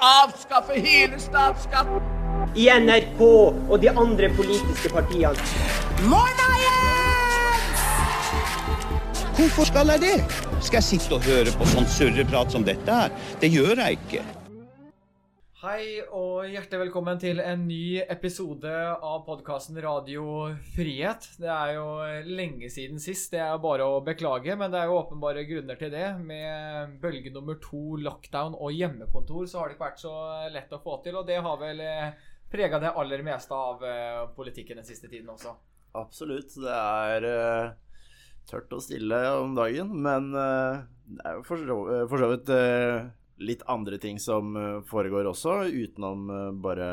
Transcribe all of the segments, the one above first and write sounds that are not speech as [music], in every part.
avskaffe hele statsskatten. i NRK og de andre politiske partiene. Hvorfor skal jeg det? Skal jeg sitte og høre på sånn surreprat som dette her? Det gjør jeg ikke. Hei og hjertelig velkommen til en ny episode av podkasten Radio Frihet. Det er jo lenge siden sist, det er bare å beklage, men det er jo åpenbare grunner til det. Med bølge nummer to, lockdown og hjemmekontor, så har det ikke vært så lett å få til. Og det har vel prega det aller meste av eh, politikken den siste tiden også. Absolutt. Det er eh, tørt og stille om dagen, men eh, det er jo for så, eh, vidt eh, litt andre ting som eh, foregår også, utenom eh, bare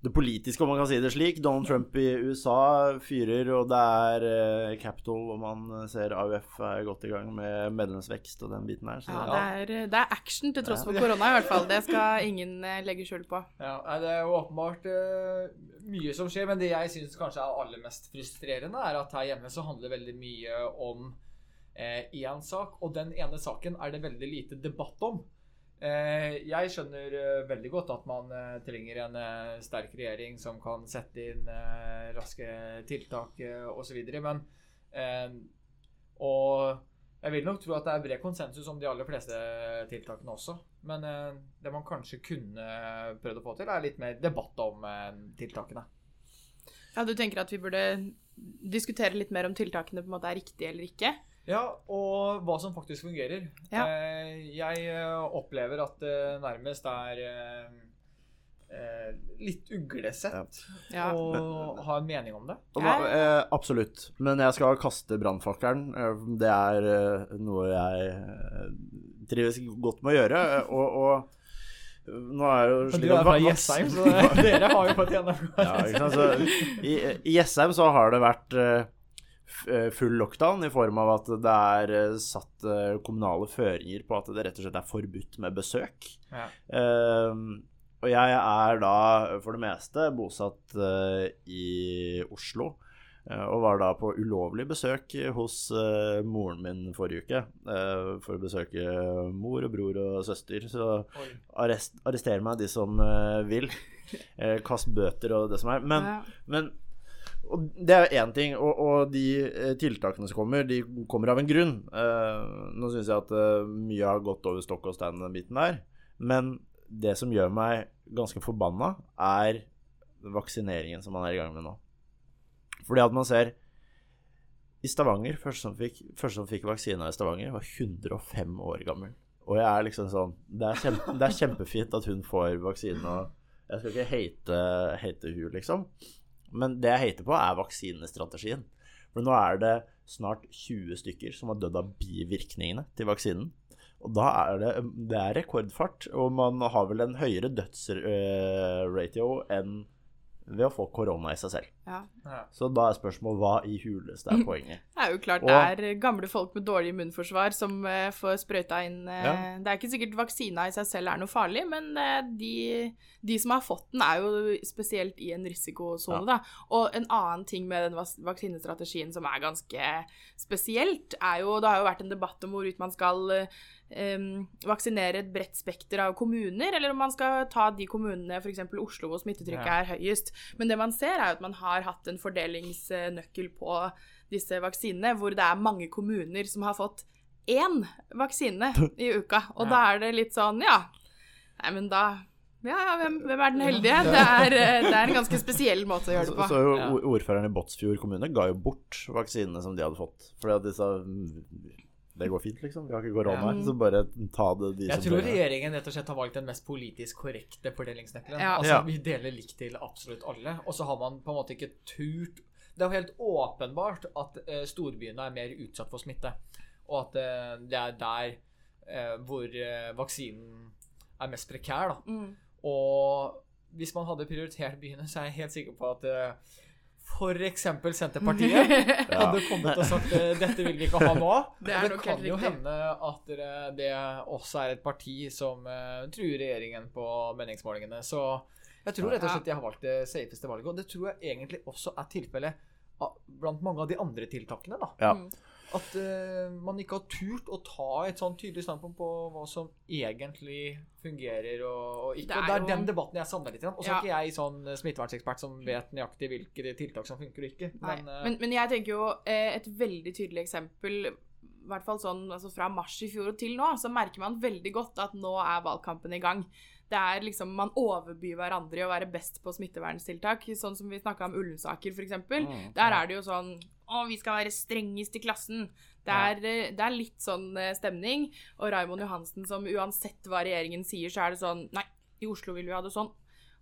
det politiske, om man kan si det slik. Donald Trump i USA fyrer, og det er eh, Capitol, og man ser AUF er godt i gang med medlemsvekst og den biten her. Så Ja, det, er, det er action til tross for korona, i hvert fall. Det skal ingen legge skjul på. Ja, Det er jo åpenbart mye som skjer, men det jeg syns kanskje er aller mest frustrerende, er at her hjemme så handler veldig mye om én sak, og den ene saken er det veldig lite debatt om. Eh, jeg skjønner eh, veldig godt at man eh, trenger en sterk regjering som kan sette inn raske tiltak osv., men Og jeg vil nok tro at det er bred konsensus om de aller fleste tiltakene også. Men det man kanskje kunne prøvd å få til, er litt mer debatt om tiltakene. Ja, Du tenker at vi burde diskutere litt mer om tiltakene på en måte er riktige eller ikke? Ja, og hva som faktisk fungerer. Ja. Eh, jeg eh, opplever at det nærmest er eh, litt uglesett Ja. å ha en mening om det. Da, eh, absolutt. Men jeg skal kaste brannfakkelen. Det er eh, noe jeg trives godt med å gjøre. Og, og nå er det jo Du slik er at Jessheim, så [laughs] dere har jo fått gjennomgå. Ja, I Jessheim så har det vært full lockdown i form av at det er eh, satt eh, kommunale føringer på at det rett og slett er forbudt med besøk. Ja. Eh, og jeg er da for det meste bosatt eh, i Oslo. eh, Og var da på ulovlig besøk hos eh, moren min forrige uke. eh, For å besøke mor og bror og søster. Så arrest, arrester meg de som eh, vil. [laughs] Eh, Kast bøter og det som er. Men, Ja. men og det er én ting, og, og de eh, tiltakene som kommer, de kommer av en grunn. Eh, nå syns jeg at eh, mye har gått over stokk og stein, den biten der. Men det som gjør meg ganske forbanna, er vaksineringen som man er i gang med nå. Fordi at man ser I Stavanger, første som fikk, første som fikk vaksina i Stavanger, var 105 år gammel. Og jeg er liksom sånn Det er, kjempe, det er kjempefint at hun får vaksine, jeg skal ikke hate, hate hun, liksom. Men det jeg hater på, er vaksinestrategien. For nå er det snart 20 stykker som har dødd av bivirkningene til vaksinen. Og da er det, det er rekordfart, og man har vel en høyere dødsratio enn ved å få korona i seg selv. Ja. Så da er spørsmålet hva i huleste er poenget? Det er jo klart Og- det er gamle folk med dårlig immunforsvar som eh, får sprøyta inn eh, Ja. Det er ikke sikkert vaksina i seg selv er noe farlig, men eh, de, de som har fått den, er jo spesielt i en risikosone, da. Og en annen ting med den vaksinestrategien som er ganske spesielt, er jo Det har jo vært en debatt om hvorvidt man skal um, vaksinere et bredt spekter av kommuner, eller om man skal ta de kommunene, f.eks. Oslo, hvor smittetrykket Ja. er høyest. Men det man ser, er jo at man har hatt en fordelingsnøkkel på disse vaksinene, hvor det er mange kommuner som har fått én vaksine i uka. Og Ja. da er det litt sånn, ja Nei, men da ja, ja, hvem, hvem er den heldige? Det er, eh, det er en ganske spesiell måte å gjøre det på. så jo ordføreren i Båtsfjord kommune ga jo bort vaksinene som de hadde fått. Fordi at de sa "Mm, det går fint, liksom. Vi har ikke korona Ja. så bare ta det de Jeg som tror regjeringen rett og slett har valgt den mest politisk korrekte fordelingsnøkkelen. Ja. Altså, Ja. Vi deler likt til absolutt alle, og så har man på en måte ikke turt Det er jo helt åpenbart at eh, storbyene er mer utsatt for smitte, og at eh, det er der eh, hvor vaksinen er mest prekær. da. Mm. Og hvis man hadde prioritert byene, så er jeg helt sikker på at f.eks. Senterpartiet [laughs] hadde kommet og sagt dette vil vi ikke ha nå. [laughs] Det det kan jo hende at det også er et parti som truer regjeringen på meningsmålingene. Så jeg tror rett og slett de har valgt det safeste valget. Og det tror jeg egentlig også er tilfellet blant mange av de andre tiltakene. da. Ja. Mm. at uh, man ikke har turt å ta et sånn tydelig standpunkt på hva som egentlig fungerer og, og ikke. Det er og det er jo- den debatten jeg savner litt. Og så Ja. er ikke jeg sånn eh, smittevernsekspert som vet nøyaktig hvilke tiltak som funker og ikke. Men, uh... Men, men jeg tenker jo et veldig tydelig eksempel i hvert fall sånn altså fra mars i fjor og til nå, så merker man veldig godt at nå er valgkampen i gang. Det er liksom, Man overbyr hverandre i å være best på smitteverntiltak. Sånn som vi snakka om Ullensaker, f.eks. Mm. Der er det jo sånn Å, vi skal være strengest i klassen. Det er, eh, det er litt sånn eh, stemning. Og Raymond Johansen som uansett hva regjeringen sier, så er det sånn Nei, i Oslo vil vi ha det sånn.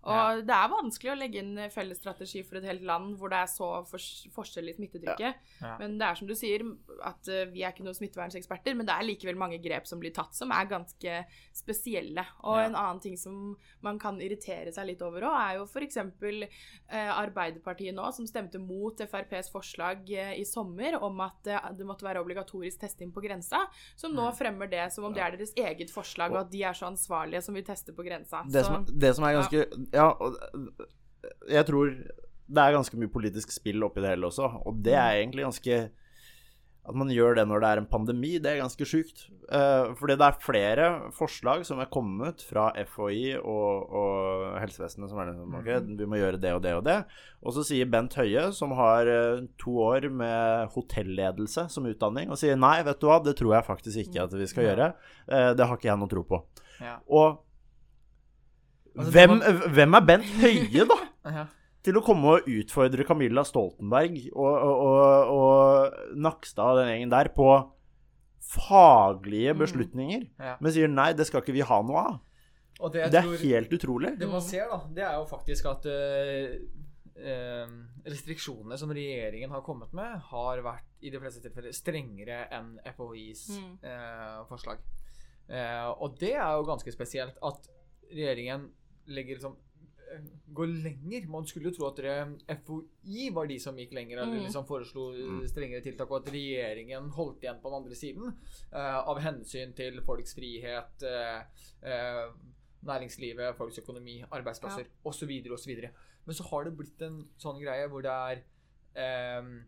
Og det er vanskelig å legge inn felles strategi for et helt land hvor det er så forskjellig forskjell i smittetrykket. Ja. Men det er som du sier, at eh, vi er ikke noen smittevernseksperter, men det er likevel mange grep som blir tatt som er ganske spesielle. Og Ja. en annen ting som man kan irritere seg litt over òg, er jo f.eks. Eh, Arbeiderpartiet nå, som stemte mot FrPs forslag eh, i sommer om at eh, det måtte være obligatorisk testing på grensa, som nå fremmer det som om det er deres eget forslag, og at de er så ansvarlige som vil teste på grensa. Det Så- som, det som er ganske Ja, jeg tror det er ganske mye politisk spill oppi det hele også, og det er egentlig ganske At man gjør det når det er en pandemi, det er ganske sjukt. Uh, fordi det er flere forslag som er kommet fra FHI og, og helsevesenet som er liksom OK, vi må gjøre det og det og det. Og så sier Bent Høie, som har eh, to år med hotelledelse som utdanning, og sier nei, vet du hva, det tror jeg faktisk ikke at vi skal gjøre. Uh, det har ikke jeg noe tro på. ja. Og Altså, hvem, hvem er Bent Høie, da? [laughs] Ja. Til å komme og utfordre Camilla Stoltenberg og, og, og, og Nakstad og den gjengen der på faglige beslutninger, Ja. men sier nei, det skal ikke vi ha noe av. Og det Det er tror helt utrolig. Det man ser, da, det er jo faktisk at øh, eh, restriksjonene som regjeringen har kommet med, har vært i de fleste tilfeller strengere enn FHIs Mm. øh, forslag. Uh, og det er jo ganske spesielt at regjeringen legger liksom eh, går lenger. Man skulle jo tro at det, FOI var de som gikk lenger, eller Mm. liksom foreslo eh, strengere tiltak, og at regjeringen holdt igjen på den andre siden uh, av hensyn til folks frihet, uh, uh, næringslivet, folks økonomi, arbeidsplasser Ja. osv. osv. Men så har det blitt en sånn greie hvor det er um,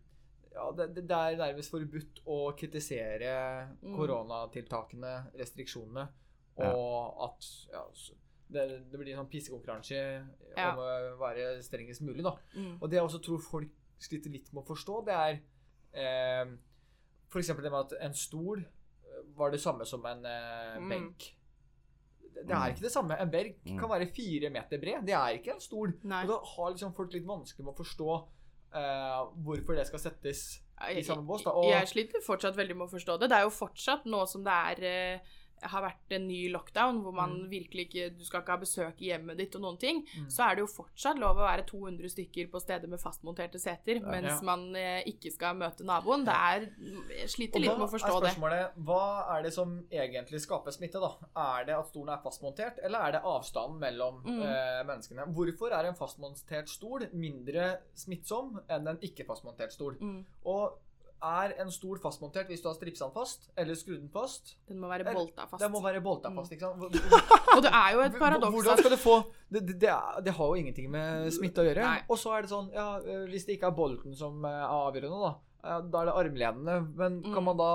ja, det, det er nærmest forbudt å kritisere Mm. koronatiltakene, restriksjonene, og at ja, det, det blir en sånn pissekonkurranse Ja. om å være strengest mulig, da. Mm. Og det jeg også tror folk sliter litt med å forstå, det er eh, f.eks. det med at en stol eh, var det samme som en eh, Mm. benk. Det, det er ikke det samme. En benk Mm. kan være fire meter bred. Det er ikke en stol. Nei. Og da har liksom folk litt vanskelig med å forstå eh, hvorfor det skal settes i samme bås. da. Og, Jeg sliter fortsatt veldig med å forstå det. Det er jo fortsatt nå som det er eh, har vært en ny lockdown hvor man Mm. virkelig ikke Du skal ikke ha besøk i hjemmet ditt og noen ting. Mm. Så er det jo fortsatt lov å være 200 stykker på steder med fastmonterte seter, mens Ja. man eh, ikke skal møte naboen. Det er Jeg sliter litt med å forstå det. Hva er det som egentlig skaper smitte? da? Er det at stolen er fastmontert, eller er det avstanden mellom Mm. eh, menneskene? Hvorfor er en fastmontert stol mindre smittsom enn en ikke-fastmontert stol? Mm. Og er en stol fastmontert hvis du har stripsa den fast, eller skrudd den fast? Den må være bolta fast. Den må være bolta fast, ikke sant? [laughs] Og det er jo et paradoks Hvordan skal du få det, det, det, er, det har jo ingenting med smitte å gjøre. Nei. Og så er det sånn, ja, øh, hvis det ikke er bolten som øh, er avgjørende, da, da er det armlenene. Men Mm. kan man da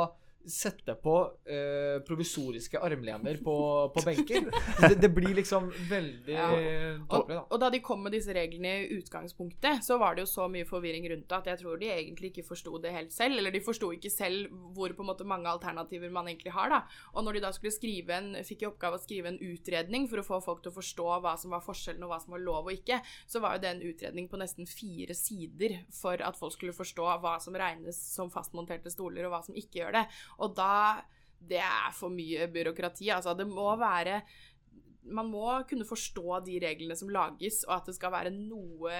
sette på uh, provisoriske armlener på, på benker? [laughs] Det, det blir liksom veldig Ja. tåpelig, Og, da. og da de kom med disse reglene i utgangspunktet, så var det jo så mye forvirring rundt det at jeg tror de egentlig ikke forsto det helt selv. Eller de forsto ikke selv hvor på en måte mange alternativer man egentlig har, da. Og når de da skulle skrive en, fikk i oppgave å skrive en utredning for å få folk til å forstå hva som var forskjellen og hva som var lov og ikke, så var jo det en utredning på nesten fire sider for at folk skulle forstå hva som regnes som fastmonterte stoler, og hva som ikke gjør det. Og da Det er for mye byråkrati. Altså, det må være man må kunne forstå de reglene som lages, og at det skal være noe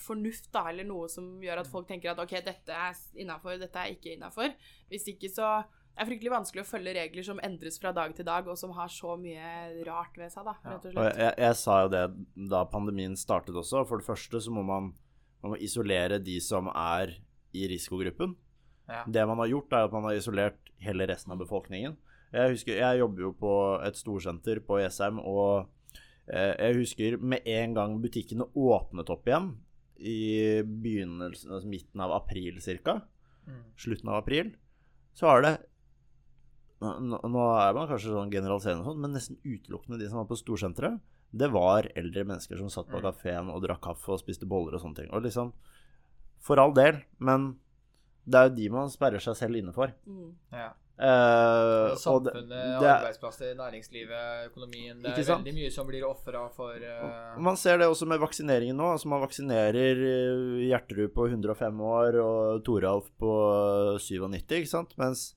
fornuft, da, eller noe som gjør at folk tenker at OK, dette er innafor, dette er ikke innafor. Hvis ikke så det er fryktelig vanskelig å følge regler som endres fra dag til dag, og som har så mye rart ved seg, da, rett og Og jeg, jeg sa jo det da pandemien startet også. For det første så må man, man må isolere de som er i risikogruppen. Ja. Det man har gjort, er at man har isolert hele resten av befolkningen. Jeg husker, jeg jobber jo på et storsenter på Jessheim, og eh, jeg husker med en gang butikkene åpnet opp igjen, i begynnelsen, altså midten av april ca., Mm. slutten av april, så er det nå, nå- nå er man kanskje sånn generaliserende, sånn, men nesten utelukkende de som var på storsenteret, det var eldre mennesker som satt på Mm. kafeen og drakk kaffe og spiste boller og sånne ting. Og liksom For all del, men det er jo de man sperrer seg selv inne for. Mm. Ja. Eh, og det, Samfunnet, det er- arbeidsplasser, næringslivet, økonomien. Det er veldig mye som blir ofra for uh... Man ser det også med vaksineringen nå. altså Man vaksinerer Gjerterud på 105 år og Toralf på 97, ikke sant? Mens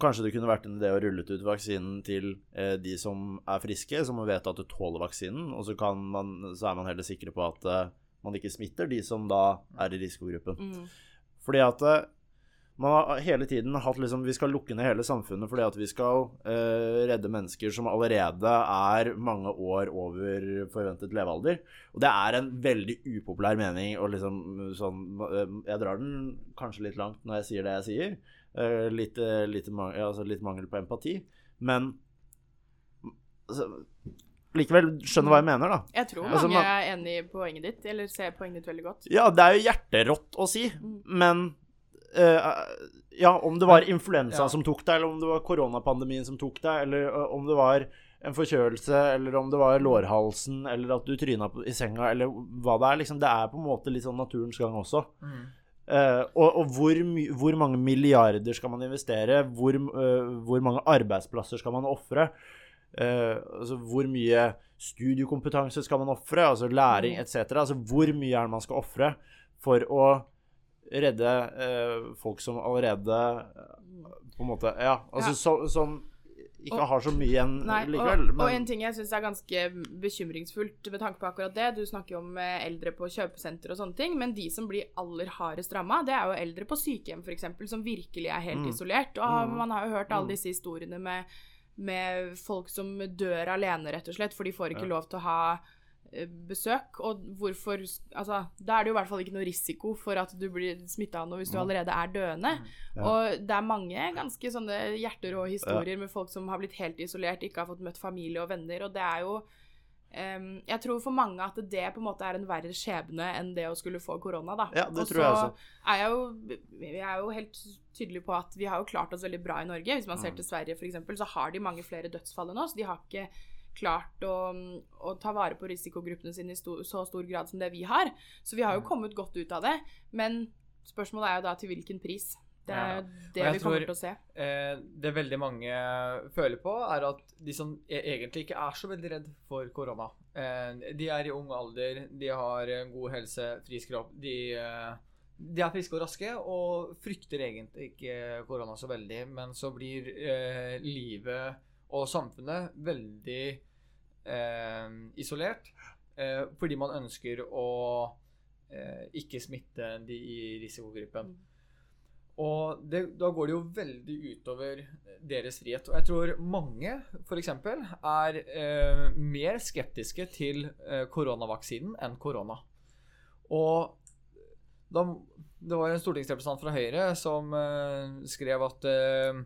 kanskje det kunne vært en idé å rulle ut vaksinen til eh, de som er friske, som vet at du tåler vaksinen, og så, kan man, så er man heller sikre på at eh, man ikke smitter de som da er i risikogruppen. Mm. Fordi at eh, man har hele tiden hatt liksom Vi skal lukke ned hele samfunnet fordi at vi skal uh, redde mennesker som allerede er mange år over forventet levealder. Og det er en veldig upopulær mening og liksom sånn eh, Jeg drar den kanskje litt langt når jeg sier det jeg sier. Uh, litt, litt, altså litt mangel på empati. Men altså, likevel skjønner hva jeg mener, da. Jeg tror Altså, mange man- er enig i poenget ditt, eller ser poenget ditt veldig godt. Ja, det er jo hjerterått å si, Mm. men uh, Ja, om det var influensa Ja. som tok deg, eller om det var koronapandemien som tok deg, eller uh, om det var en forkjølelse, eller om det var lårhalsen, eller at du tryna i senga, eller hva det er. Liksom, det er på en måte litt sånn naturens gang også. mm. Uh, og og hvor, my hvor mange milliarder skal man investere? Hvor, hvor mange arbeidsplasser skal man ofre? Eh, altså, hvor mye studiekompetanse skal man ofre? Altså læring etc. Altså, hvor mye er det man skal ofre for å redde uh, folk som allerede eh, På en måte Ja, altså Ja. så, som ikke Og- har så mye igjen Nei, likevel. og, og en ting jeg syns er ganske bekymringsfullt med tanke på akkurat det Du snakker jo om eldre på kjøpesenter og sånne ting, men de som blir aller hardest ramma, det er jo eldre på sykehjem f.eks., som virkelig er helt Mm. isolert. Og Mm. man har jo hørt alle Mm. disse historiene med, med folk som dør alene, rett og slett, for de får ikke Ja. lov til å ha eh, besøk, og hvorfor Altså, da er det jo i hvert fall ikke noe risiko for at du blir smitta av noe hvis du Mm. allerede er døende. Ja. Og det er mange ganske sånne hjerterå historier med folk som har blitt helt isolert, ikke har fått møtt familie og venner, og det er jo em, Jeg tror for mange at det på en måte er en verre skjebne enn det å skulle få korona, da. Ja, det og tror jeg også. er jeg jo Jeg er jo helt tydelig på at vi har jo klart oss veldig bra i Norge. Hvis man ser Mm. til Sverige, f.eks., så har de mange flere dødsfall enn oss. De har ikke klart å, å ta vare på risikogruppene sine i sto, så stor grad som det vi har. Så vi har jo Mm. kommet godt ut av det. Men spørsmålet er jo da til hvilken pris. Det er Ja. det vi kommer tror- til å se. Eh, det veldig mange føler på, er at de som e- egentlig ikke er så veldig redd for korona eh, De er i ung alder, de har god helse, frisk kropp. De, eh, de er friske og raske og frykter egentlig ikke korona så veldig. Men så blir eh, livet og samfunnet veldig eh, isolert eh, fordi man ønsker å eh, ikke smitte de i risikogruppen. Og det, da går det jo veldig utover deres frihet. Og jeg tror mange f.eks. er eh, mer skeptiske til eh, koronavaksinen enn korona. Og da, det var en stortingsrepresentant fra Høyre som eh, skrev at eh,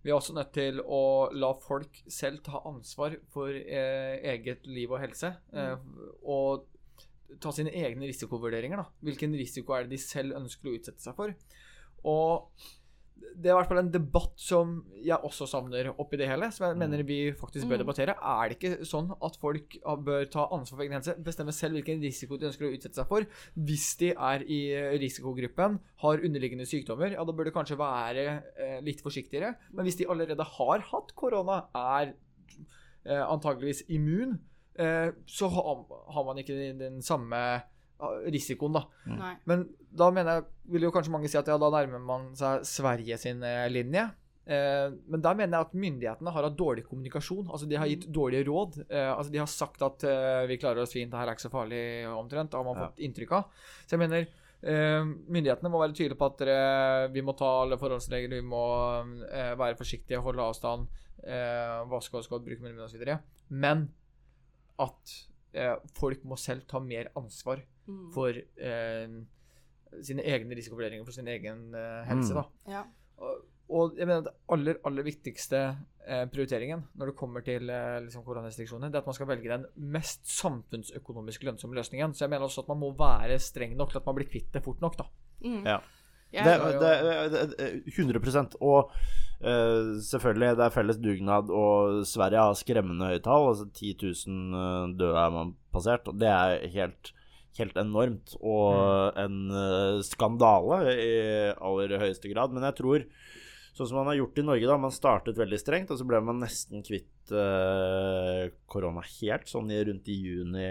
vi er også nødt til å la folk selv ta ansvar for eh, eget liv og helse. Eh, og ta sine egne risikovurderinger. da. Hvilken risiko er det de selv ønsker å utsette seg for? Og det er i hvert fall en debatt som jeg også savner oppi det hele, som jeg mener vi faktisk bør Mm. debattere. Er det ikke sånn at folk bør ta ansvar for egen helse, bestemme selv hvilken risiko de ønsker å utsette seg for? Hvis de er i risikogruppen, har underliggende sykdommer, ja, da bør det kanskje være eh, litt forsiktigere. Men hvis de allerede har hatt korona, er eh, antageligvis immun, eh, så har, har man ikke den, den samme risikoen, da. Nei. Men da mener jeg, vil jo kanskje mange si at ja, da nærmer man seg Sverige sin eh, linje. Eh, men da mener jeg at myndighetene har hatt dårlig kommunikasjon. Altså De har gitt dårlige råd. Eh, altså De har sagt at eh, vi klarer oss fint, det her er ikke så farlig omtrent. Har man Ja. fått inntrykk av. Så jeg mener eh, myndighetene må være tydelige på at dere, vi må ta alle forholdsregler, vi må eh, være forsiktige, holde avstand, eh, vaske oss godt, bruke munnbind osv. Men at eh, folk må selv ta mer ansvar Mm. for eh, sine egne risikovurderinger for sin egen eh, helse. Mm. Da. Ja. Og, og jeg mener det aller, aller viktigste eh, prioriteringen når det kommer til eh, liksom koronarestriksjoner, det er at man skal velge den mest samfunnsøkonomisk lønnsomme løsningen. Så jeg mener også at man må være streng nok til at man blir kvitt det fort nok. da. Mm. Ja. Jeg- Det, det, det, det, 100% Og uh, selvfølgelig, det er felles dugnad, og Sverige har skremmende høye tall. Altså 10 000 døde er man passert, og det er helt, helt enormt. Og en eh, skandale i aller høyeste grad. Men jeg tror, sånn som man har gjort i Norge, da, man startet veldig strengt, og så ble man nesten kvitt eh, korona helt, sånn rundt i juni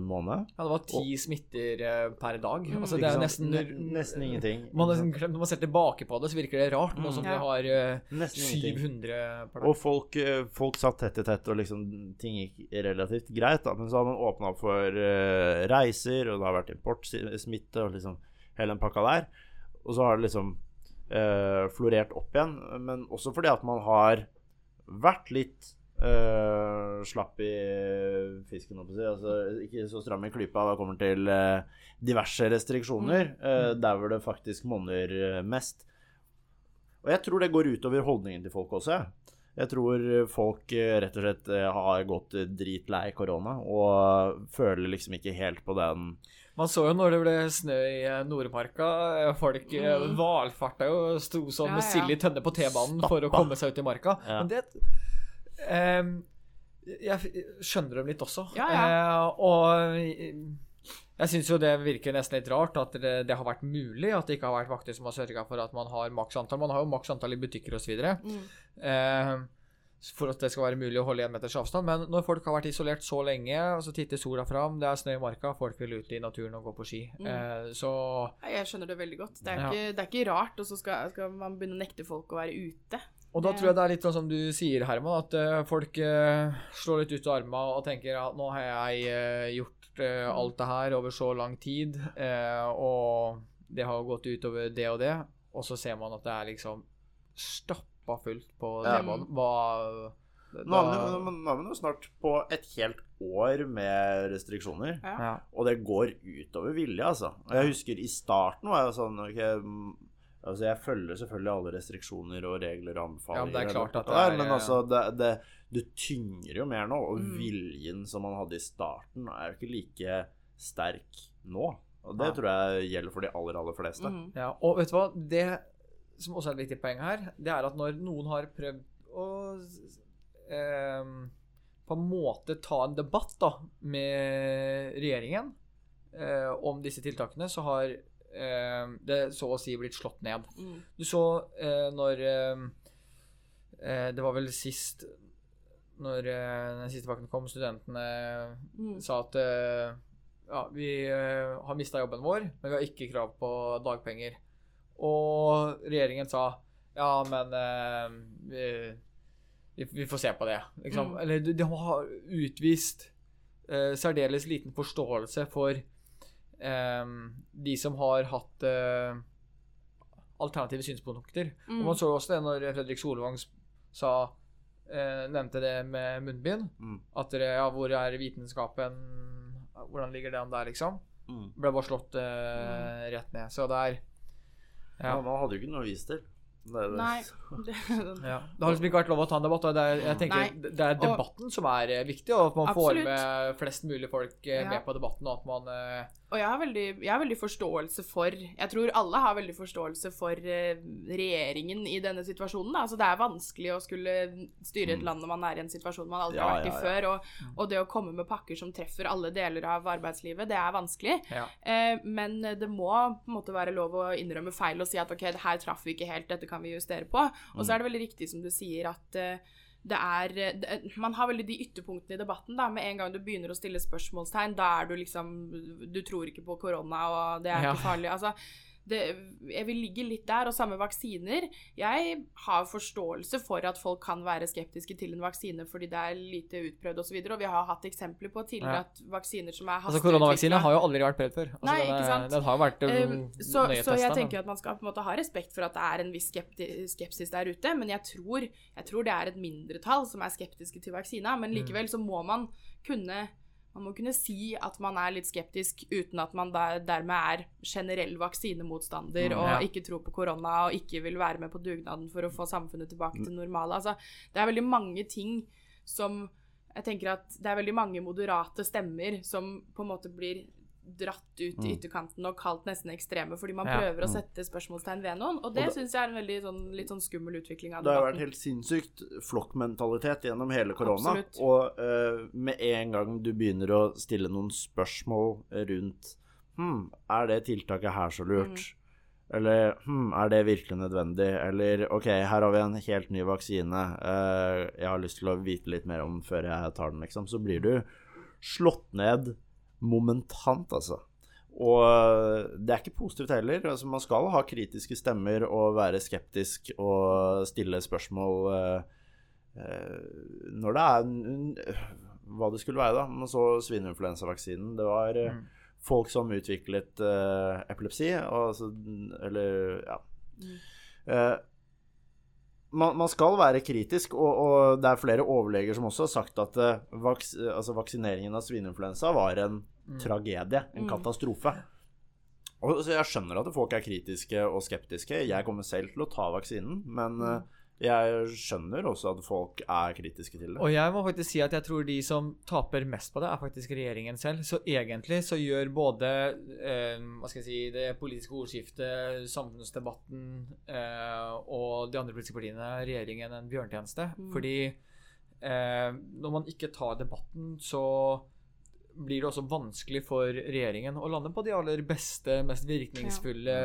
måned. Ja, det var ti smitter eh, per dag. Altså, det er nesten Ne- nesten ingenting. Man, har nesten glemt- når man ser tilbake på det, så virker det rart, nå som Ja. vi har eh, 700 per dag. Og folk, eh, folk satt tett i tett, og liksom ting gikk relativt greit. da, Men så har man åpna opp for eh, reiser, og det har vært importsmitte og liksom hele den pakka der. Og så har det liksom eh, florert opp igjen. Men også fordi at man har vært litt eh, slapp i fisken, si. Altså, ikke så stram i klypa hva kommer til eh, diverse restriksjoner, eh, der hvor det faktisk monner eh, mest. Og jeg tror det går utover holdningen til folk også. jeg. Tror folk eh, rett og slett har gått dritlei korona og føler liksom ikke helt på den Man så jo når det ble snø i eh, Nordmarka. eh, Folk eh, Mm. valfarta jo og sto som Ja, ja. sild i tønne på T-banen for å komme seg ut i marka. Ja. Men det um, Jeg skjønner dem litt også. Ja, ja. Eh, og jeg syns jo det virker nesten litt rart at det, det har vært mulig. At det ikke har vært vakter som har sørga for at man har maks antall. Man har jo maks antall i butikker osv. Mm. Eh, for at det skal være mulig å holde én meters avstand. Men når folk har vært isolert så lenge, og så titter sola fram, det er snø i marka, folk vil ut i naturen og gå på ski. Mm. Eh, så Jeg skjønner det veldig godt. Det er, Ja. ikke, det er ikke rart, og så skal, skal man begynne å nekte folk å være ute. Og da tror jeg det er litt sånn som du sier, Herman, at uh, folk uh, slår litt ut av armene og tenker at nå har jeg uh, gjort alt det her over så lang tid, og det har gått utover det og det, og så ser man at det er liksom stappa fullt på Ja. T-banen. Er vi jo- nå er vi jo snart på et helt år med restriksjoner. Ja. ja. Og det går utover vilje, altså. Og jeg husker i starten var jeg sånn ok, mm, Altså, jeg følger selvfølgelig alle restriksjoner og regler og anbefalinger. Ja, det er klart at det det er- Men altså, det, det, det tynger jo mer nå. Og Mm. viljen som man hadde i starten, er jo ikke like sterk nå. Og det Ja. tror jeg gjelder for de aller, aller fleste. Mm. Ja, og vet du hva? Det som også er et viktig poeng her, det er at når noen har prøvd å eh, på en måte ta en debatt da, med regjeringen eh, om disse tiltakene, så har eh, det så å si blitt slått ned. Mm. Du så eh, når ehm, eh, Det var vel sist Når eh, den siste pakken kom, studentene Mm. sa at ja, vi har mista jobben vår, men vi har ikke krav på dagpenger. Og regjeringen sa ja, men eh, vi, vi, får se på det. Liksom. Mm. Eller de, de har utvist eh, særdeles liten forståelse for eh, de som har hatt eh, alternative synspunkter. Mm. Og man så jo også det når Fredrik Solvang sa eh, nevnte det med munnbind. Mm. At dere, ja, hvor er vitenskapen Hvordan ligger den der, liksom? Mm. Ble bare slått eh, rett ned. Så det er Ja. Man hadde jo ikke noe å vise til. Det det. Nei. [laughs] Det, [laughs] ja. Det har liksom ikke vært lov å ta en debatt. Og det er, jeg tenker Nei. det er debatten som er eh, viktig, og at man Absolutt. får med flest mulig folk eh, Ja. med på debatten, og at man eh, Og jeg har, veldig, jeg har veldig forståelse for Jeg tror alle har veldig forståelse for eh, regjeringen i denne situasjonen. Altså, det er vanskelig å skulle styre et land når man er i en situasjon man aldri Ja, har vært i ja. før. Og, og det å komme med pakker som treffer alle deler av arbeidslivet, det er vanskelig. Ja. Eh, men det må på en måte være lov å innrømme feil og si at ok, her traff vi ikke helt, dette kan vi justere på. Og så er det veldig riktig som du sier at eh, det er det, Man har veldig de ytterpunktene i debatten. da, Med en gang du begynner å stille spørsmålstegn, da er du liksom Du tror ikke på korona, og det er Ja. ikke farlig. Altså, det, jeg vil ligge litt der. Og samme vaksiner. Jeg har forståelse for at folk kan være skeptiske til en vaksine fordi det er lite utprøvd osv. Og, så og vi har hatt eksempler på tidligere at vaksiner som er Altså, koronavaksine har jo aldri vært prøvd før. Altså, Nei, ikke sant? den har vært Um, så, nøye så jeg tenker at man skal på en måte ha respekt for at det er en viss skepsis der ute, men jeg tror, jeg tror det er et mindretall som er skeptiske til vaksina. Men Mm. likevel så må man kunne man må kunne si at man er litt skeptisk uten at man der, dermed er generell vaksinemotstander Mm, og ikke tror på korona og ikke vil være med på dugnaden for å få samfunnet tilbake til normalen. Altså, det er veldig mange ting som Jeg tenker at det er veldig mange moderate stemmer som på en måte blir dratt ut i Mm. ytterkanten og kalt nesten ekstreme fordi man Ja. prøver å Mm. sette spørsmålstegn ved noen. Og det syns jeg er en veldig sånn, litt sånn skummel utvikling av Det har vært debatten. helt sinnssykt flokkmentalitet gjennom hele korona. Absolutt. Og uh, med en gang du begynner å stille noen spørsmål rundt Hm, er det tiltaket her så lurt? Mm. Eller hm, er det virkelig nødvendig? Eller OK, her har vi en helt ny vaksine. Uh, jeg har lyst til å vite litt mer om før jeg tar den, liksom. Så blir du slått ned momentant, altså. Og eh, det er ikke positivt heller. Altså, man skal ha kritiske stemmer og være skeptisk og stille spørsmål eh, eh, når det er hva det skulle være, da. Man så svineinfluensavaksinen. Det var Mm. folk som utviklet eh, epilepsi, og altså Eller, ja. Mm. Eh, man, man skal være kritisk, og, og det er flere overleger som også har sagt at eh, vaks, altså vaksineringen av svineinfluensa var en tragedie, en Mm. katastrofe. Og, så jeg skjønner at folk er kritiske og skeptiske. Jeg kommer selv til å ta vaksinen, men Mm. Jeg skjønner også at folk er kritiske til det. Og jeg må faktisk si at jeg tror de som taper mest på det, er faktisk regjeringen selv. Så egentlig så gjør både eh, hva skal jeg si, det politiske ordskiftet, samfunnsdebatten eh, og de andre politiske partiene regjeringen en bjørntjeneste. Mm. Fordi eh, når man ikke tar debatten, så blir det også vanskelig for regjeringen å lande på de aller beste, mest virkningsfulle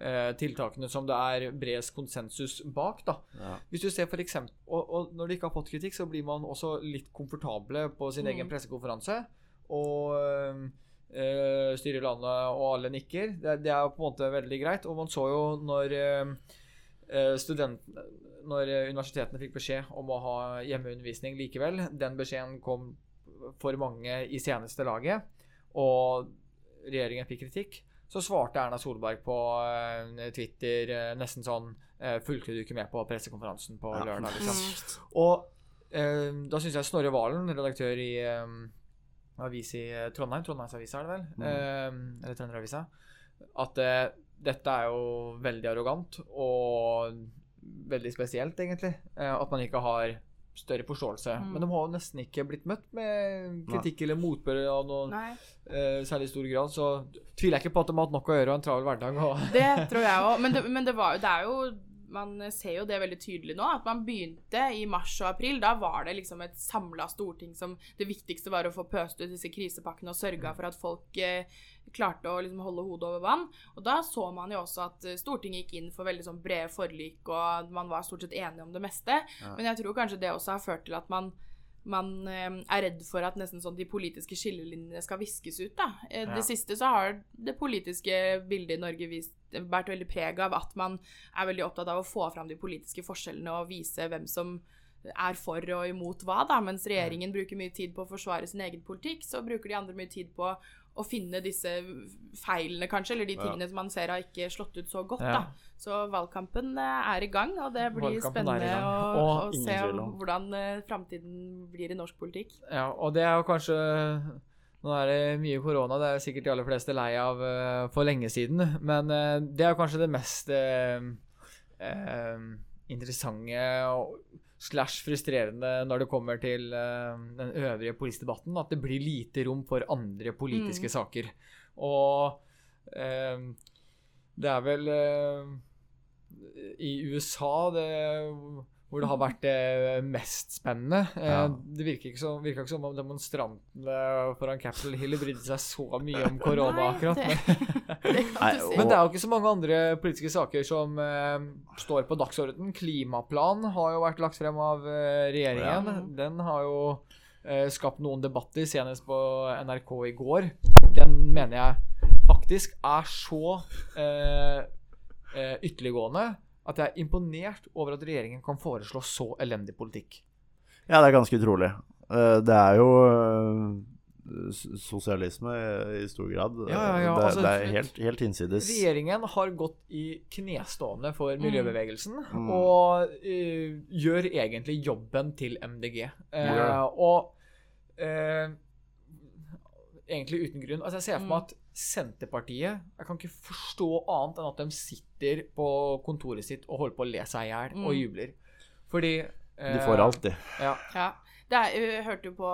eh, tiltakene som det er bred konsensus bak. da. Ja. Hvis du ser for eksempel, og, og når de ikke har fått kritikk, så blir man også litt komfortable på sin Mm. egen pressekonferanse. Og øh, styrer landet, og alle nikker. Det, det er på en måte veldig greit. Og man så jo når øh, øh, Når øh, universitetene fikk beskjed om å ha hjemmeundervisning likevel, den beskjeden kom for mange i seneste laget, og regjeringen fikk kritikk, så svarte Erna Solberg på øh, Twitter øh, nesten sånn eh, Fulgte du ikke med på pressekonferansen på Ja. lørdag? liksom? Og eh, da syns jeg Snorre Valen, redaktør i eh, avis i eh, Trondheim, Trondheimsavisa er det vel, Mm. eh, eller Trønderavisa, at eh, dette er jo veldig arrogant og veldig spesielt, egentlig. Eh, at man ikke har større forståelse. Mm. Men de har jo nesten ikke blitt møtt med kritikk eller motbør av noen Nei, eh, særlig stor grad, så tviler jeg ikke på at de har hatt nok å gjøre og en travel hverdag. Og, det tror jeg òg. Men, det, men det, var, det er jo Man ser jo det veldig tydelig nå. At man begynte i mars og april. Da var det liksom et samla storting som Det viktigste var å få pøst ut disse krisepakkene og sørga for at folk eh, klarte å liksom holde hodet over vann. Og da så man jo også at eh, Stortinget gikk inn for veldig sånn brede forlik, og man var stort sett enige om det meste. Ja. Men jeg tror kanskje det også har ført til at man man eh, er redd for at nesten sånn de politiske skillelinjene skal viskes ut. da. Det Ja. Siste så har det politiske bildet i Norge vist, vært veldig preg av at man er veldig opptatt av å få fram de politiske forskjellene og vise hvem som er for og imot hva, da. Mens regjeringen bruker mye tid på å forsvare sin egen politikk, så bruker de andre mye tid på å finne disse feilene, kanskje, eller de Ja. tingene som man ser har ikke slått ut så godt, Ja. da. Så valgkampen eh, er i gang, og det blir Valgkampen spennende å, å se hvordan eh, framtiden blir i norsk politikk. Ja, og det er jo kanskje Nå er det mye korona, det er sikkert de aller fleste lei av eh, for lenge siden. Men eh, det er kanskje det mest eh, interessante og slash frustrerende når det kommer til den øvrige politiske debatten, at det blir lite rom for andre politiske Mm. saker. Og det er vel i USA det hvor det har vært det mest spennende. Eh, Ja. Det virker ikke, ikke som om demonstrantene foran Capitol Hill brydde seg så mye om korona Nei, akkurat. det- Men, [laughs] Det Nei, si. men det er jo ikke så mange andre politiske saker som eh, står på dagsordenen. Klimaplan har jo vært lagt frem av eh, regjeringen. Ja. Den har jo eh, skapt noen debatter, senest på NRK i går. Den mener jeg faktisk er så eh, eh, ytterliggående at jeg er imponert over at regjeringen kan foreslå så elendig politikk. Ja, det er ganske utrolig. Eh, Det er jo eh, sosialisme i- stor grad. Ja, ja, ja, Det, altså, det er helt, helt innsides. Regjeringen har gått i knestående for miljøbevegelsen Mm. og uh, gjør egentlig jobben til MDG. Uh, Gjør og uh, egentlig uten grunn. Altså Jeg ser for meg Mm. at Senterpartiet Jeg kan ikke forstå annet enn at de sitter på kontoret sitt og holder på å le seg i hjel og Mm. jubler. Fordi De får alt, de. Ja. Ja. Det er, jeg hørte jo på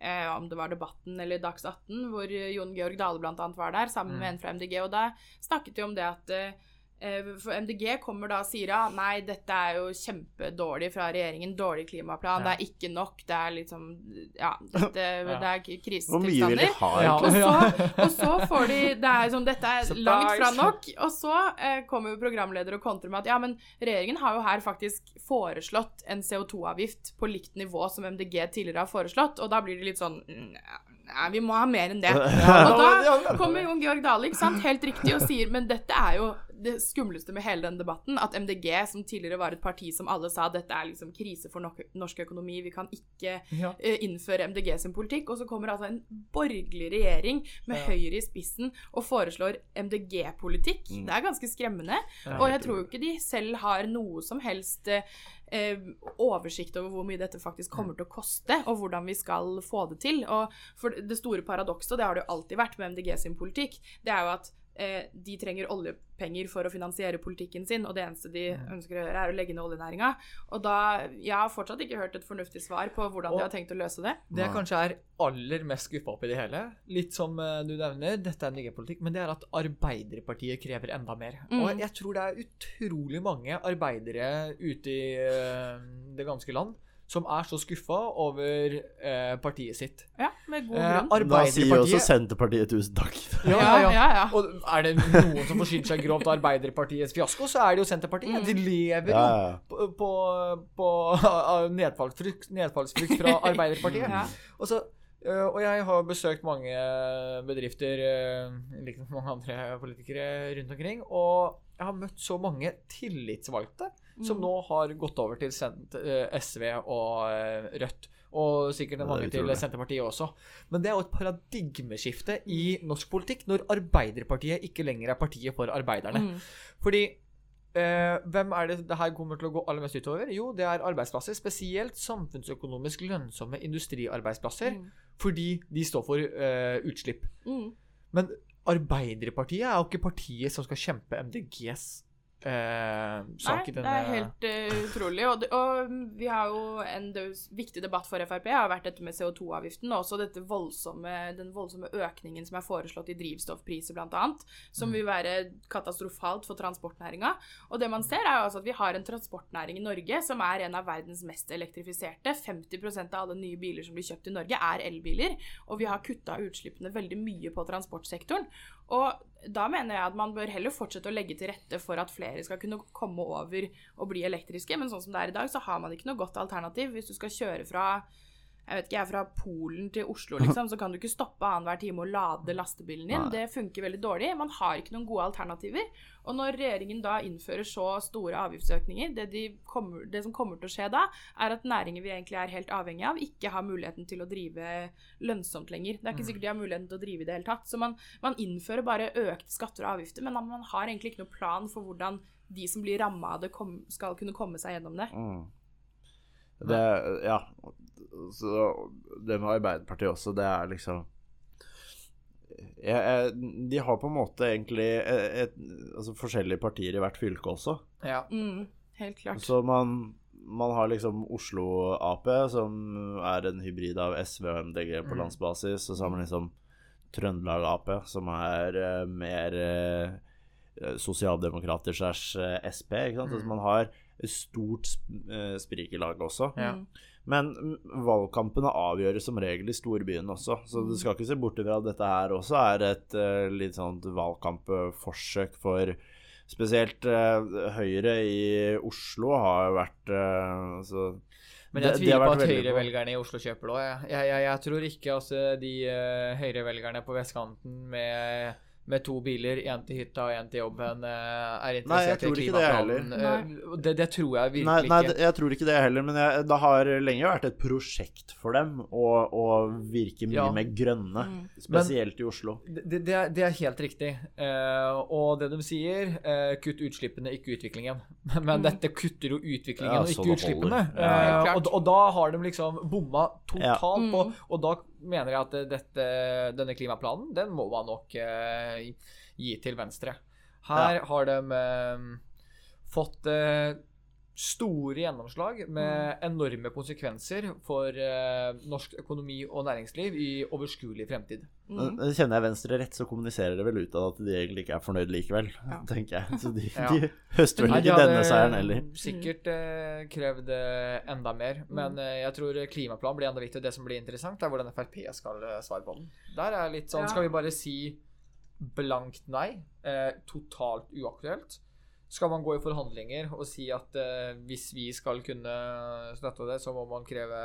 eh, om det var Debatten eller Dags 18, hvor eh, Jon Georg Dale bl.a. var der, sammen med en fra MDG. Og da snakket de om det at eh, eh, for MDG kommer da og sier ja, nei, dette er jo kjempedårlig fra regjeringen. Dårlig klimaplan. Ja. Det er ikke nok. Det er liksom Ja, dette, [laughs] det er Hvor mye vil de krisetilstander. ha, Ja. Og så, og så får de Det er sånn, dette er [laughs] Surprise. langt fra nok. Og så eh, kommer jo programleder og kontrer med at ja, men regjeringen har jo her faktisk foreslått en CO2-avgift på likt nivå som MDG tidligere har foreslått, og da blir det litt sånn Nei, vi må ha mer enn det. [laughs] Og da kommer Jon Georg Dale, ikke sant, helt riktig, og sier men dette er jo det skumleste med hele den debatten, at MDG, som tidligere var et parti som alle sa dette er liksom krise for norsk økonomi, vi kan ikke Ja. uh, innføre MDG sin politikk, og så kommer altså en borgerlig regjering med Ja. Høyre i spissen og foreslår MDG-politikk. Mm. Det er ganske skremmende. Ja. og jeg tror jo ikke de selv har noe som helst eh, oversikt over hvor mye dette faktisk kommer til å koste, og hvordan vi skal få det til. Og for det store paradokset, og det har det jo alltid vært med MDG sin politikk, det er jo at eh, de trenger oljepenger for å finansiere politikken sin, og det eneste de ønsker å gjøre, er å legge ned oljenæringa. Og da Jeg har fortsatt ikke hørt et fornuftig svar på hvordan Og- de har tenkt å løse det. Det jeg kanskje er aller mest skuffa opp i det hele, litt som eh, du nevner, dette er MDG-politikk, men det er at Arbeiderpartiet krever enda mer. Mm. Og jeg tror det er utrolig mange arbeidere ute i eh, det ganske land som er så skuffa over eh, partiet sitt. Ja, med god Eh, grunn. Da sier jo også Senterpartiet tusen takk. [laughs] ja, ja, ja. ja, ja. Og er det noen som forsyner seg grovt av Arbeiderpartiets fiasko, så er det jo Senterpartiet. Mm. De lever jo ja. på, på, på av [laughs] nedfallsfrykt, nedfallsfrykt fra [laughs] Arbeiderpartiet. Ja. Og, så, Uh, og jeg har besøkt mange bedrifter, uh, liksom mange andre politikere rundt omkring, og jeg har møtt så mange tillitsvalgte som Mm. nå har gått over til Sent, SV og øh, Rødt. Og sikkert en mange til. Senterpartiet også. Men det er jo et paradigmeskifte i norsk politikk når Arbeiderpartiet ikke lenger er partiet for arbeiderne. Mm. Fordi Uh, hvem er det det her kommer til å gå aller mest utover? Jo, det er arbeidsplasser. Spesielt samfunnsøkonomisk lønnsomme industriarbeidsplasser. Mm. Fordi de står for uh, utslipp. Mm. Men Arbeiderpartiet er jo ikke partiet som skal kjempe MDGs eh, Nei, det er helt uh, utrolig. Og, det, og vi har jo en viktig debatt for Frp har vært dette med CO2-avgiften, og også dette voldsomme, den voldsomme økningen som er foreslått i drivstoffpriser, bl.a., som Mm. vil være katastrofalt for transportnæringa. Og det man ser, er jo altså at vi har en transportnæring i Norge som er en av verdens mest elektrifiserte. 50% av alle nye biler som blir kjøpt i Norge, er elbiler. Og vi har kutta utslippene veldig mye på transportsektoren. Og da mener jeg at man bør heller fortsette å legge til rette for at flere skal kunne komme over og bli elektriske, men sånn som det er i dag, så har man ikke noe godt alternativ. Hvis du skal kjøre fra jeg vet ikke, jeg er fra Polen til Oslo, [laughs] liksom, så kan du ikke stoppe annenhver time og lade lastebilen din. Nei. Det funker veldig dårlig. Man har ikke noen gode alternativer. Og når regjeringen da innfører så store avgiftsøkninger, det, de kommer, det som kommer til å skje da, er at næringer vi egentlig er helt avhengig av, ikke har muligheten til å drive lønnsomt lenger. Det er ikke sikkert de har muligheten til å drive i det hele tatt. Så man, man innfører bare økte skatter og avgifter, men man har egentlig ikke noen plan for hvordan de som blir ramma av det, kom, skal kunne komme seg gjennom det. Mm. Det Ja. Så det med Arbeiderpartiet også, det er liksom jeg, jeg, De har på en måte egentlig et, et, altså forskjellige partier i hvert fylke også. Ja. Mm, helt klart. Så man, man har liksom Oslo Ap, som er en hybrid av SV og MDG på Mm. landsbasis. Og så har man liksom Trøndelag Ap, som er uh, mer uh, sosialdemokrater slash eh, SP. Ikke sant? Mm. Altså man har et stort sp- sprik i laget også. Ja. Men valgkampene avgjøres som regel i storbyen også, så du skal ikke se bort fra at dette her også er et uh, litt sånt valgkampforsøk for Spesielt uh, Høyre i Oslo har vært uh, altså, Men jeg tviler på at høyrevelgerne i Oslo kjøper det òg. Jeg, jeg, jeg, jeg tror ikke eh, de uh, Høyre-velgerne på vestkanten med, med to biler, én til hytta og én til jobben, eh, er Nei, interessert i tror det klimaplanen. Eh, Det, det tror jeg virkelig Nei, nei, ikke. jeg tror ikke det heller, men jeg, det har lenge vært et prosjekt for dem å, å virke mye Ja. mer grønne, spesielt spesielt i Oslo. Det, det, er, det er helt riktig. Eh, og det de sier, eh, kutt utslippene, ikke utviklingen. [laughs] Men Mm. dette kutter jo utviklingen Ja, og ikke utslippene. Ja, Eh, og, og da har de liksom bomma totalt Ja. på Mm. Og da mener jeg at dette, denne klimaplanen, den må man nok eh, gi til Venstre. Her har de eh, fått eh, store gjennomslag med enorme konsekvenser for eh, norsk økonomi og næringsliv i overskuelig fremtid. Mm. Kjenner jeg Venstre rett, så kommuniserer det vel ut av at de egentlig ikke er fornøyd likevel, [laughs] tenker jeg. Så de, [laughs] Ja. de høster vel de ikke denne seieren heller. Sikkert eh, krevd eh, enda mer. Men eh, jeg tror klimaplan blir enda viktigere. Det som blir interessant, er hvordan Frp skal eh, svare på den. Der er litt sånn Ja. Skal vi bare si blankt nei? Eh, totalt uaktuelt? Skal man gå i forhandlinger og si at eh, hvis vi skal kunne støtte det, så må man kreve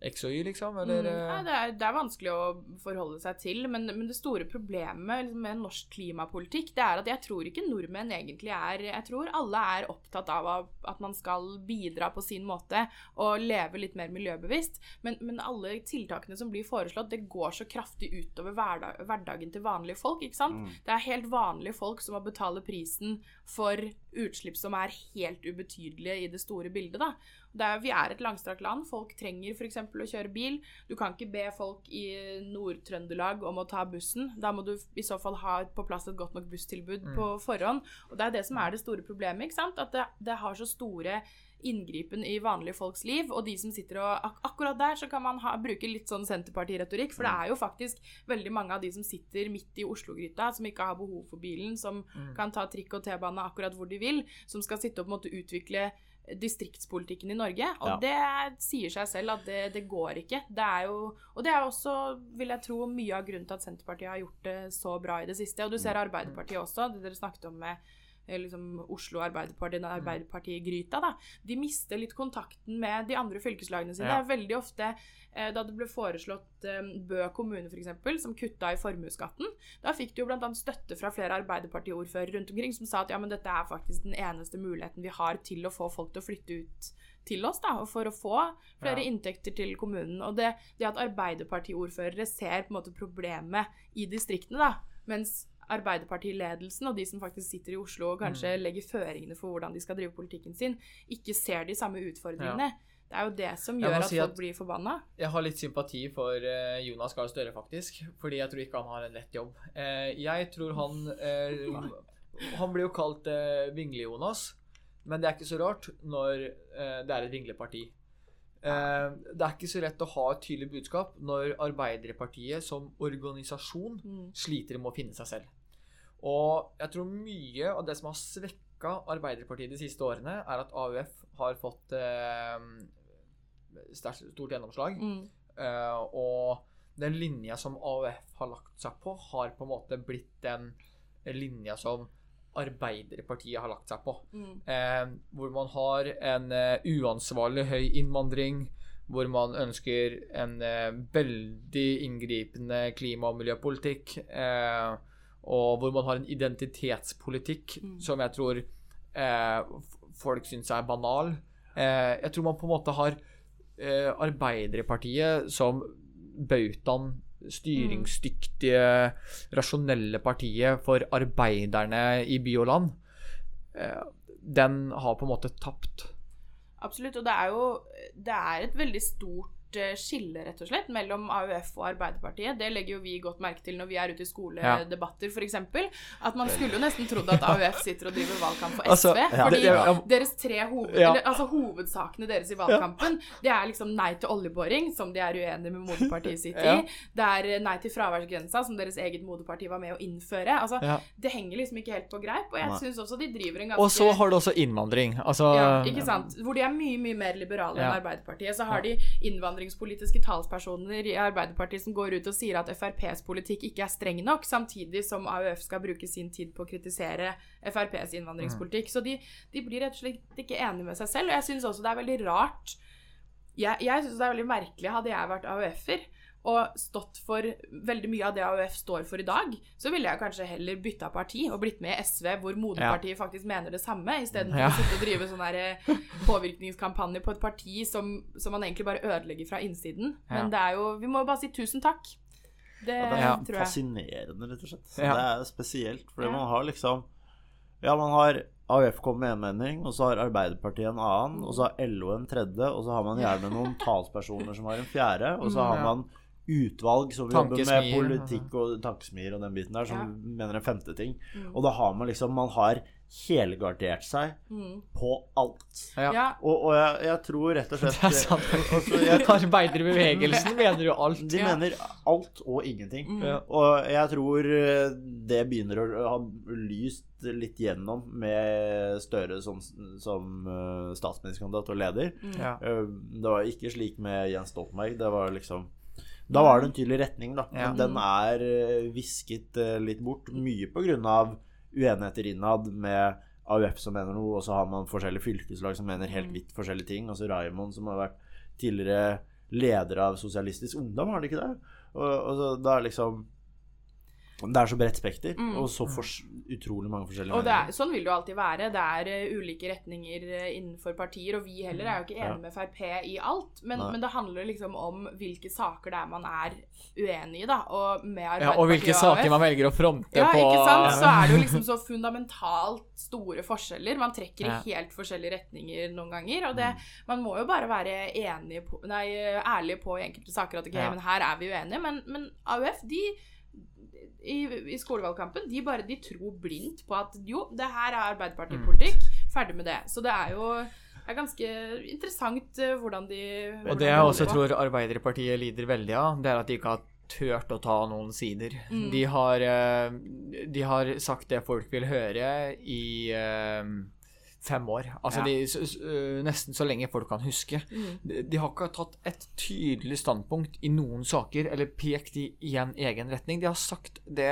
X og Y, liksom? Eller Mm. Ja, eh, det, er, det er vanskelig å forholde seg til, men, men det store problemet liksom, med norsk klimapolitikk, det er at jeg tror ikke nordmenn egentlig er Jeg tror alle er opptatt av at man skal bidra på sin måte og leve litt mer miljøbevisst, men, men alle tiltakene som blir foreslått, det går så kraftig utover hverdag, hverdagen til vanlige folk, ikke sant? Det er helt vanlige folk som må betale prisen for utslipp som er helt ubetydelige i det store bildet, da. Er, vi er et langstrakt land. Folk trenger f.eks. å kjøre bil. Du kan ikke be folk i Nord-Trøndelag om å ta bussen. Da må du i så fall ha på plass et godt nok busstilbud på forhånd. Og det er det som er det store problemet. At det, det har så store inngripen i vanlige folks liv, og de som sitter og ak Akkurat der så kan man ha, bruke litt sånn Senterparti-retorikk, for det er jo faktisk veldig mange av de som sitter midt i Oslo-gryta, som ikke har behov for bilen, som kan ta trikk og T-bane akkurat hvor de vil, som skal sitte og på en måte utvikle distriktspolitikken i Norge. Og Ja. det sier seg selv at det, det går ikke. Det er jo, og det er også, vil jeg tro, mye av grunnen til at Senterpartiet har gjort det så bra i det siste. Og du ser Arbeiderpartiet også, det dere snakket om med liksom Oslo Arbeiderparti, den Arbeiderparti-gryta, da. De mister litt kontakten med de andre fylkeslagene sine. Ja. Det er veldig ofte eh, da det ble foreslått eh, Bø kommune, f.eks., som kutta i formuesskatten, da fikk de jo bl.a. støtte fra flere Arbeiderparti-ordførere rundt omkring som sa at ja, men dette er faktisk den eneste muligheten vi har til å få folk til å flytte ut til oss, da, for å få flere Ja. inntekter til kommunen. Og det, det at Arbeiderparti-ordførere ser på en måte problemet i distriktene, da, mens Arbeiderpartiledelsen og de som faktisk sitter i Oslo og kanskje Mm. legger føringene for hvordan de skal drive politikken sin, ikke ser de samme utfordringene. Det er jo det som gjør si at folk at- blir forbanna. Jeg har litt sympati for eh, Jonas Gahr Støre, faktisk. Fordi jeg tror ikke han har en lett jobb. Eh, jeg tror han eh, Han blir jo kalt Vingle-Jonas, men det er ikke så rart når det er et vingleparti. Det er ikke så lett å ha et tydelig budskap når Arbeiderpartiet som organisasjon Mm. sliter med å finne seg selv. Og jeg tror mye av det som har svekka Arbeiderpartiet de siste årene, er at AUF har fått eh, stort gjennomslag. Mm. Eh, og den linja som AUF har lagt seg på, har på en måte blitt den linja som Arbeiderpartiet har lagt seg på. Mm. Eh, hvor man har en uh, uansvarlig høy innvandring, hvor man ønsker en uh, veldig inngripende klima- og miljøpolitikk, eh, og hvor man har en identitetspolitikk Mm. som jeg tror eh, folk syns er banal. Eh, jeg tror man på en måte har eh, Arbeiderpartiet som bautaen, styringsdyktige, rasjonelle partiet for arbeiderne i by og land. Eh, den har på en måte tapt. Absolutt. Og det er jo det er et veldig stort eh, skille, rett og slett, mellom AUF og Arbeiderpartiet. Det legger jo vi godt merke til når vi er ute i skoledebatter, f.eks. At man skulle jo nesten trodd at AUF sitter og driver valgkamp for Altså, SV. ja. fordi deres tre hoved, eller, altså, hovedsakene deres i valgkampen, det er liksom nei til oljeboring, som de er uenige med moderpartiet sitt i. Det er eh, nei til fraværsgrensa, som deres eget moderparti var med å innføre. Altså. Det henger liksom ikke helt på greip, og jeg syns også de driver en ganske Og så har du også innvandring. Altså ja, ikke sant? Hvor de er mye mye mer liberale enn Arbeiderpartiet. Så har de innvandringspolitiske talspersoner i Arbeiderpartiet som går ut og sier at FrPs politikk ikke er streng nok, samtidig som AUF skal bruke sin tid på å kritisere FrPs innvandringspolitikk. Så de, de blir rett og slett ikke enige med seg selv. Og jeg syns også det er veldig rart Jeg, jeg syns det er veldig merkelig, hadde jeg vært AUF-er og stått for veldig mye av det AUF står for i dag, så ville jeg kanskje heller bytta parti og blitt med i SV, hvor moderpartiet faktisk mener det samme, istedenfor Ja. å sitte og drive sånn der eh, påvirkningskampanje på et parti som, som man egentlig bare ødelegger fra innsiden. Ja. Men det er jo Vi må jo bare si tusen takk. Det, Ja, det er Ja. tror jeg. fascinerende, rett og slett. Ja. Det er spesielt, fordi Ja. man har liksom Ja, man har AUF kommer med en mening, og så har Arbeiderpartiet en annen, og så har LO en tredje, og så har man gjerne noen talspersoner som har en fjerde, og så Mm, har man utvalg som jobber med politikk og tankesmier og den biten der, som Ja. mener en femte ting. Mm. Og da har man liksom Man har helgardert seg Mm. på alt. Ja. Ja. Og, og jeg, jeg tror rett og slett [laughs] Det er sant. Altså, [laughs] jeg, Arbeiderbevegelsen [laughs] mener jo alt. De Ja. mener alt og ingenting. Mm. Og jeg tror eh, det begynner å ha lyst litt gjennom med Støre som, som eh, statsministerkandidat og leder. Ja. Eh, Det var ikke slik med Jens Stoltenberg. Det var liksom Da var det en tydelig retning, da. Men den er eh, visket eh, litt bort. Mye på grunn av uenigheter innad med AUF som mener noe, og så har man forskjellige fylkeslag som mener helt vidt forskjellige ting. Altså Raymond, som har vært tidligere leder av Sosialistisk Ungdom, har han ikke det? Og, og så, da er liksom Det er så bredt spekter, Mm. og så fors utrolig mange forskjellige Og det er, sånn vil det jo alltid være. Det er uh, ulike retninger uh, innenfor partier, og vi heller er jo ikke Ja. enige med Frp i alt. Men, men det handler liksom om hvilke saker det er man er uenig i, da. Og med Ja, og hvilke saker man velger å fronte ja, på. ikke sant? Så er det jo [laughs] liksom så fundamentalt store forskjeller. Man trekker Ja. i helt forskjellige retninger noen ganger. Og det, Mm. man må jo bare være enige på, nei, ærlig på i enkelte saker at ok, Ja. men her er vi uenige. Men, men AUF, de i, i skolevalgkampen, de bare de tror blindt på at jo, det her er Arbeiderpartipolitikk. Ferdig med det. Så det er jo det er ganske interessant eh, hvordan de Og det jeg også tror Arbeiderpartiet lider veldig av, det er at de ikke har turt å ta noen sider. Mm. De, har, eh, de har sagt det folk vil høre i eh, fem år. Altså Ja. de, s- s- øh, nesten så lenge folk kan huske. Mm. De, de har ikke tatt et tydelig standpunkt i noen saker, eller pekt i, en egen retning. De har sagt det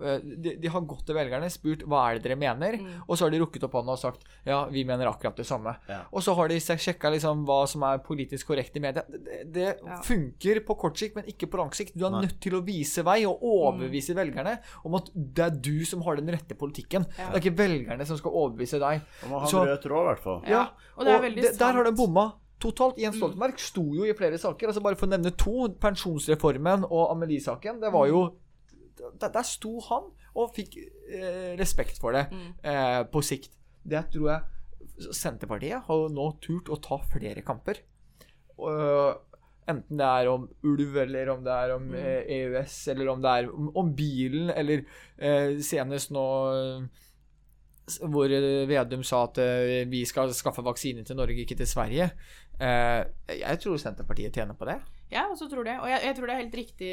de, de har gått til velgerne, spurt hva er det dere mener, Mm. og så har de rukket opp hånda og sagt ja, vi mener akkurat det samme. Ja. Og så har de sjekka liksom hva som er politisk korrekt i media. Det, det, Ja. funker på kort sikt, men ikke på lang sikt. Du er Nei. nødt til å vise vei og overbevise velgerne om at det er du som har den rette politikken. Ja. Det er ikke velgerne som skal overbevise deg. Man har Så- rød tråd, i hvert fall. Ja, og det er veldig det, der har de bomma totalt. Jens Stoltenberg sto jo i flere saker. altså Bare for å nevne to, pensjonsreformen og Amelie-saken. Det var jo der, der sto han og fikk eh, respekt for det Mm. eh, på sikt. Det tror jeg Senterpartiet har nå turt å ta flere kamper. Og, enten det er om ulv, eller om det er om mm. EØS, eller om det er om, om bilen, eller eh, senest nå eh, hvor eh, Vedum sa at eh, vi skal skaffe vaksine til Norge, ikke til Sverige. Eh, jeg tror Senterpartiet tjener på det. Ja, og så tror det. Og jeg, jeg tror det er helt riktig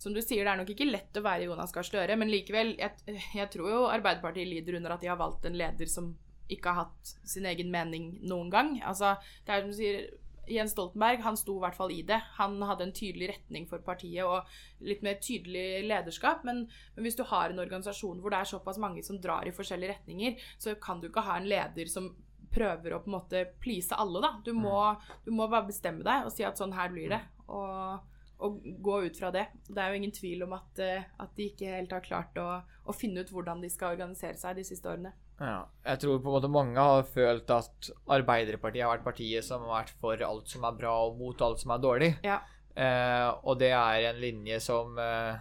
som du sier, det er nok ikke lett å være Jonas Gahr Støre, men likevel, jeg, jeg tror jo Arbeiderpartiet lider under at de har valgt en leder som ikke har hatt sin egen mening noen gang. Altså, det er som du sier, Jens Stoltenberg han sto i hvert fall i det. Han hadde en tydelig retning for partiet og litt mer tydelig lederskap. Men, men hvis du har en organisasjon hvor det er såpass mange som drar i forskjellige retninger, så kan du ikke ha en leder som prøver å på en måte please alle, da. Du må, du må bare bestemme deg og si at sånn her blir det. Og, og gå ut fra det. Det er jo ingen tvil om at, eh, at de ikke helt har klart å, å finne ut hvordan de skal organisere seg de siste årene. Ja, jeg tror på en måte mange har følt at Arbeiderpartiet har vært partiet som har vært for alt som er bra og mot alt som er dårlig. Ja. Eh, og det er en linje som eh,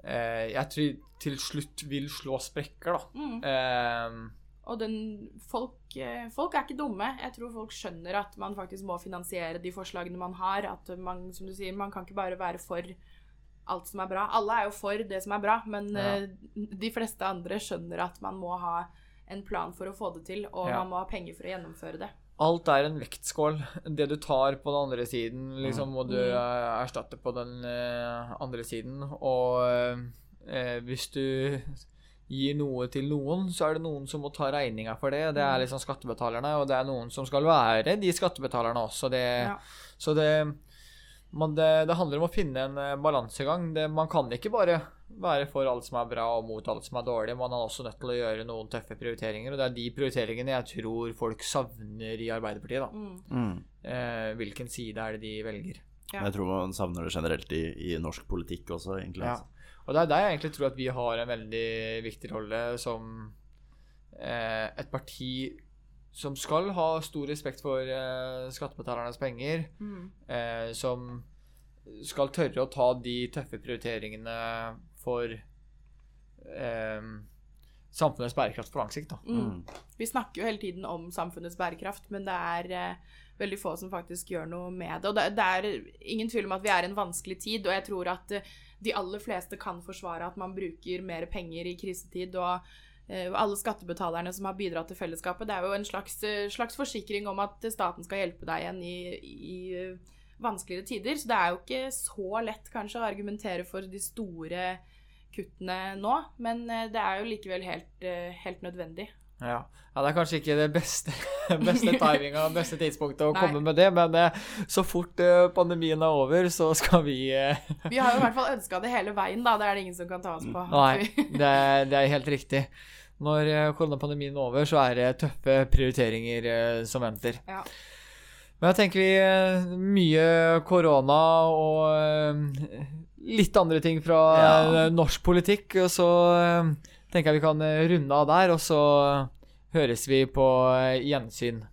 eh, jeg tror til slutt vil slå sprekker, da. Mm. Eh, Og den, folk, eh, folk er ikke dumme. Jeg tror folk skjønner at man faktisk må finansiere de forslagene man har. At man, som du sier, man kan ikke bare være for alt som er bra. Alle er jo for det som er bra, men Ja. eh, de fleste andre skjønner at man må ha en plan for å få det til, og Ja. man må ha penger for å gjennomføre det. alt er en vektskål. Det du tar på den andre siden, liksom, må du Mm. eh, erstatte på den andre siden. Og eh, hvis du gir noe til noen, så er det noen som må ta regninga for det. Det er Mm. liksom skattebetalerne, og det er noen som skal være de skattebetalerne også. Det, Ja. Så det, man, det, det handler om å finne en eh, balansegang. Det, man kan ikke bare være for alt som er bra og mot alt som er dårlig. Man er også nødt til å gjøre noen tøffe prioriteringer, og det er de prioriteringene jeg tror folk savner i Arbeiderpartiet. da. Mm. Mm. Eh, hvilken side er det de velger? Ja. Jeg tror man savner det generelt i, i norsk politikk også, egentlig. Ja. Og det er der jeg egentlig tror at vi har en veldig viktig rolle som eh, et parti som skal ha stor respekt for eh, skattebetalernes penger, Mm. eh, som skal tørre å ta de tøffe prioriteringene for eh, samfunnets bærekraft på lang sikt. da. Mm. Vi snakker jo hele tiden om samfunnets bærekraft, men det er eh, veldig få som faktisk gjør noe med det. Og det, det er ingen tvil om at vi er i en vanskelig tid, og jeg tror at eh, de aller fleste kan forsvare at man bruker mer penger i krisetid. og eh, alle skattebetalerne som har bidratt til fellesskapet. Det er jo en slags, eh, slags forsikring om at staten skal hjelpe deg igjen i, i eh, vanskeligere tider. Så det er jo ikke så lett kanskje å argumentere for de store kuttene nå, men det er jo likevel helt, helt nødvendig. Ja. ja, Det er kanskje ikke det beste, [laughs] beste [laughs] timinga og beste tidspunktet å Nei. komme med det, men eh, så fort eh, pandemien er over, så skal vi eh, [laughs] Vi har jo i hvert fall ønska det hele veien, da. Det er det ingen som kan ta oss på. Nei, det er, det er helt riktig. Når koronapandemien er over, så er det tøffe prioriteringer som venter. Ja. Men jeg tenker vi Mye korona og litt andre ting fra ja. norsk politikk. Og så tenker jeg vi kan eh, runde av der, og så høres vi på eh, gjensyn.